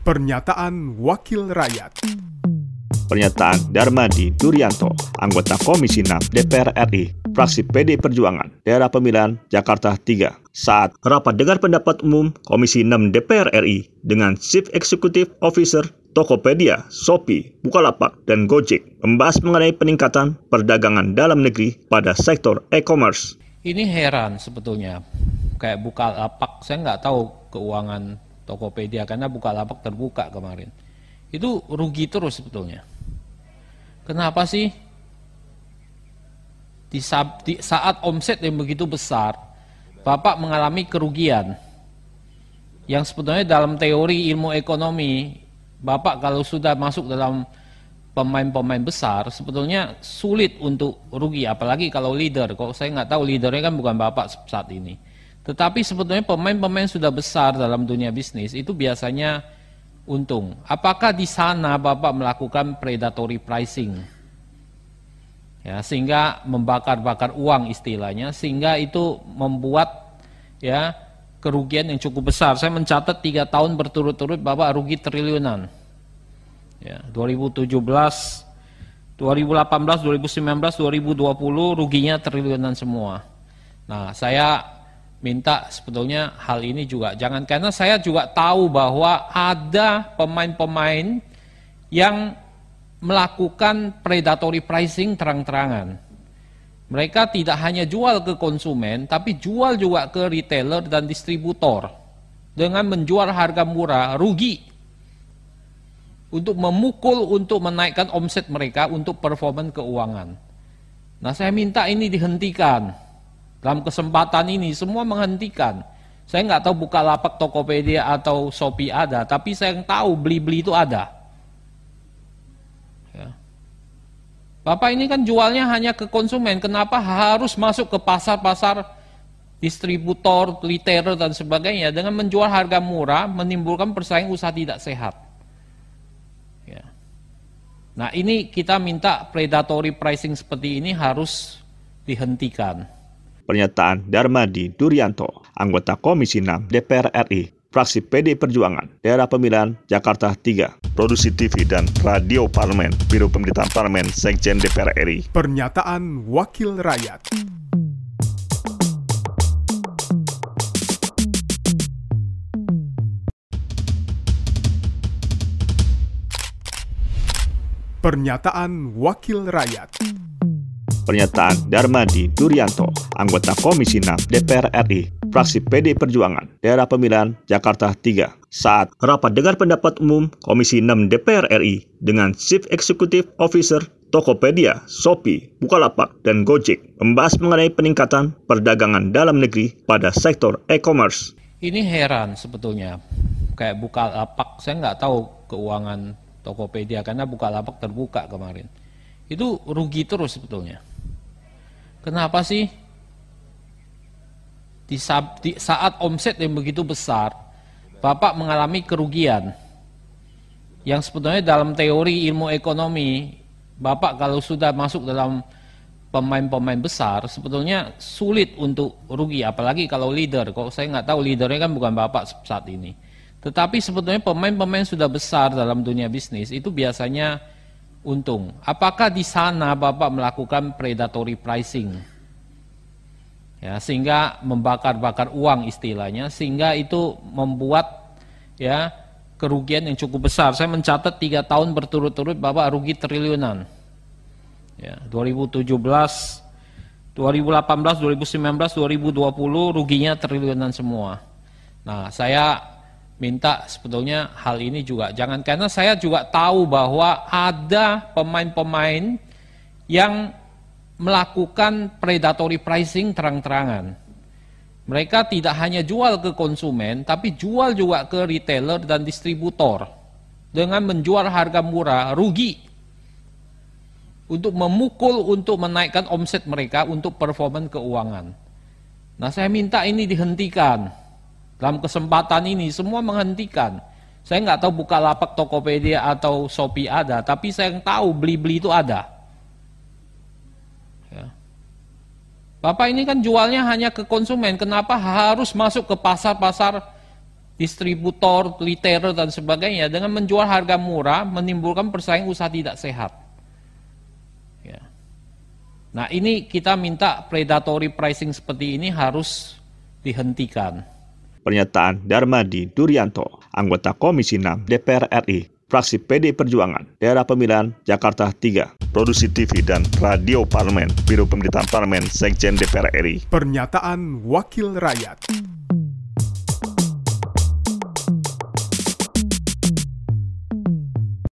Pernyataan Wakil Rakyat. Pernyataan Darmadi Durianto, anggota Komisi 6 DPR RI, fraksi PD Perjuangan, daerah pemilihan Jakarta 3, saat rapat dengar pendapat umum Komisi 6 DPR RI dengan Chief Executive Officer Tokopedia, Shopee, Bukalapak, dan Gojek membahas mengenai peningkatan perdagangan dalam negeri pada sektor e-commerce. Ini heran sebetulnya, kayak Bukalapak, saya nggak tahu keuangan Tokopedia karena Bukalapak terbuka kemarin. Itu rugi terus sebetulnya. Kenapa sih di saat omset yang begitu besar, Bapak mengalami kerugian yang sebetulnya dalam teori ilmu ekonomi, Bapak kalau sudah masuk dalam pemain-pemain besar, sebetulnya sulit untuk rugi, apalagi kalau leader. Kok saya nggak tahu leadernya kan bukan Bapak saat ini. Tetapi sebetulnya pemain-pemain sudah besar dalam dunia bisnis itu biasanya untung. Apakah di sana Bapak melakukan predatory pricing? Ya, sehingga membakar-bakar uang istilahnya, sehingga itu membuat ya kerugian yang cukup besar. Saya mencatat tiga tahun berturut-turut Bapak rugi triliunan. Ya, 2017, 2018, 2019, 2020 ruginya triliunan semua. Nah, saya minta sebetulnya hal ini juga jangan karena saya juga tahu bahwa ada pemain-pemain yang melakukan predatory pricing terang-terangan. Mereka tidak hanya jual ke konsumen, tapi jual juga ke retailer dan distributor. Dengan menjual harga murah, rugi. Untuk memukul, untuk menaikkan omset mereka untuk performan keuangan. Nah saya minta ini dihentikan dalam kesempatan ini semua menghentikan. Saya nggak tahu buka lapak Tokopedia atau Shopee ada, tapi saya yang tahu beli-beli itu ada. Ya. Bapak ini kan jualnya hanya ke konsumen, kenapa harus masuk ke pasar-pasar distributor, retailer dan sebagainya dengan menjual harga murah menimbulkan persaingan usaha tidak sehat. Ya. Nah ini kita minta predatory pricing seperti ini harus dihentikan. Pernyataan Darmadi Durianto, anggota Komisi 6 DPR RI, fraksi PD Perjuangan, daerah pemilihan Jakarta 3, produksi TV dan radio parlemen, Biro Pemerintahan Parlemen, Sekjen DPR RI. Pernyataan Wakil Rakyat. Pernyataan Wakil Rakyat Pernyataan Darmadi Durianto, anggota Komisi 6 DPR RI, fraksi PD Perjuangan, daerah pemilihan Jakarta 3, saat rapat dengar pendapat umum Komisi 6 DPR RI dengan Chief Executive Officer Tokopedia, Shopee, Bukalapak, dan Gojek membahas mengenai peningkatan perdagangan dalam negeri pada sektor e-commerce. Ini heran sebetulnya, kayak Bukalapak, saya nggak tahu keuangan Tokopedia karena Bukalapak terbuka kemarin. Itu rugi terus sebetulnya. Kenapa sih di saat, omset yang begitu besar, Bapak mengalami kerugian yang sebetulnya dalam teori ilmu ekonomi, Bapak kalau sudah masuk dalam pemain-pemain besar, sebetulnya sulit untuk rugi, apalagi kalau leader. Kok saya nggak tahu leadernya kan bukan Bapak saat ini. Tetapi sebetulnya pemain-pemain sudah besar dalam dunia bisnis itu biasanya untung. Apakah di sana Bapak melakukan predatory pricing? Ya, sehingga membakar-bakar uang istilahnya, sehingga itu membuat ya kerugian yang cukup besar. Saya mencatat tiga tahun berturut-turut Bapak rugi triliunan. Ya, 2017, 2018, 2019, 2020 ruginya triliunan semua. Nah, saya minta sebetulnya hal ini juga jangan karena saya juga tahu bahwa ada pemain-pemain yang melakukan predatory pricing terang-terangan. Mereka tidak hanya jual ke konsumen, tapi jual juga ke retailer dan distributor. Dengan menjual harga murah, rugi. Untuk memukul, untuk menaikkan omset mereka untuk performan keuangan. Nah saya minta ini dihentikan. Dalam kesempatan ini semua menghentikan. Saya nggak tahu buka lapak Tokopedia atau Shopee ada, tapi saya yang tahu beli-beli itu ada. Ya. Bapak ini kan jualnya hanya ke konsumen, kenapa harus masuk ke pasar-pasar distributor, retailer dan sebagainya dengan menjual harga murah menimbulkan persaingan usaha tidak sehat. Ya. Nah ini kita minta predatory pricing seperti ini harus dihentikan. Pernyataan Darmadi Duryanto, anggota Komisi 6 DPR RI, fraksi PD Perjuangan, daerah pemilihan Jakarta 3, produksi TV dan radio parlemen, Biro Pemerintahan Parlemen, Sekjen DPR RI. Pernyataan Wakil Rakyat.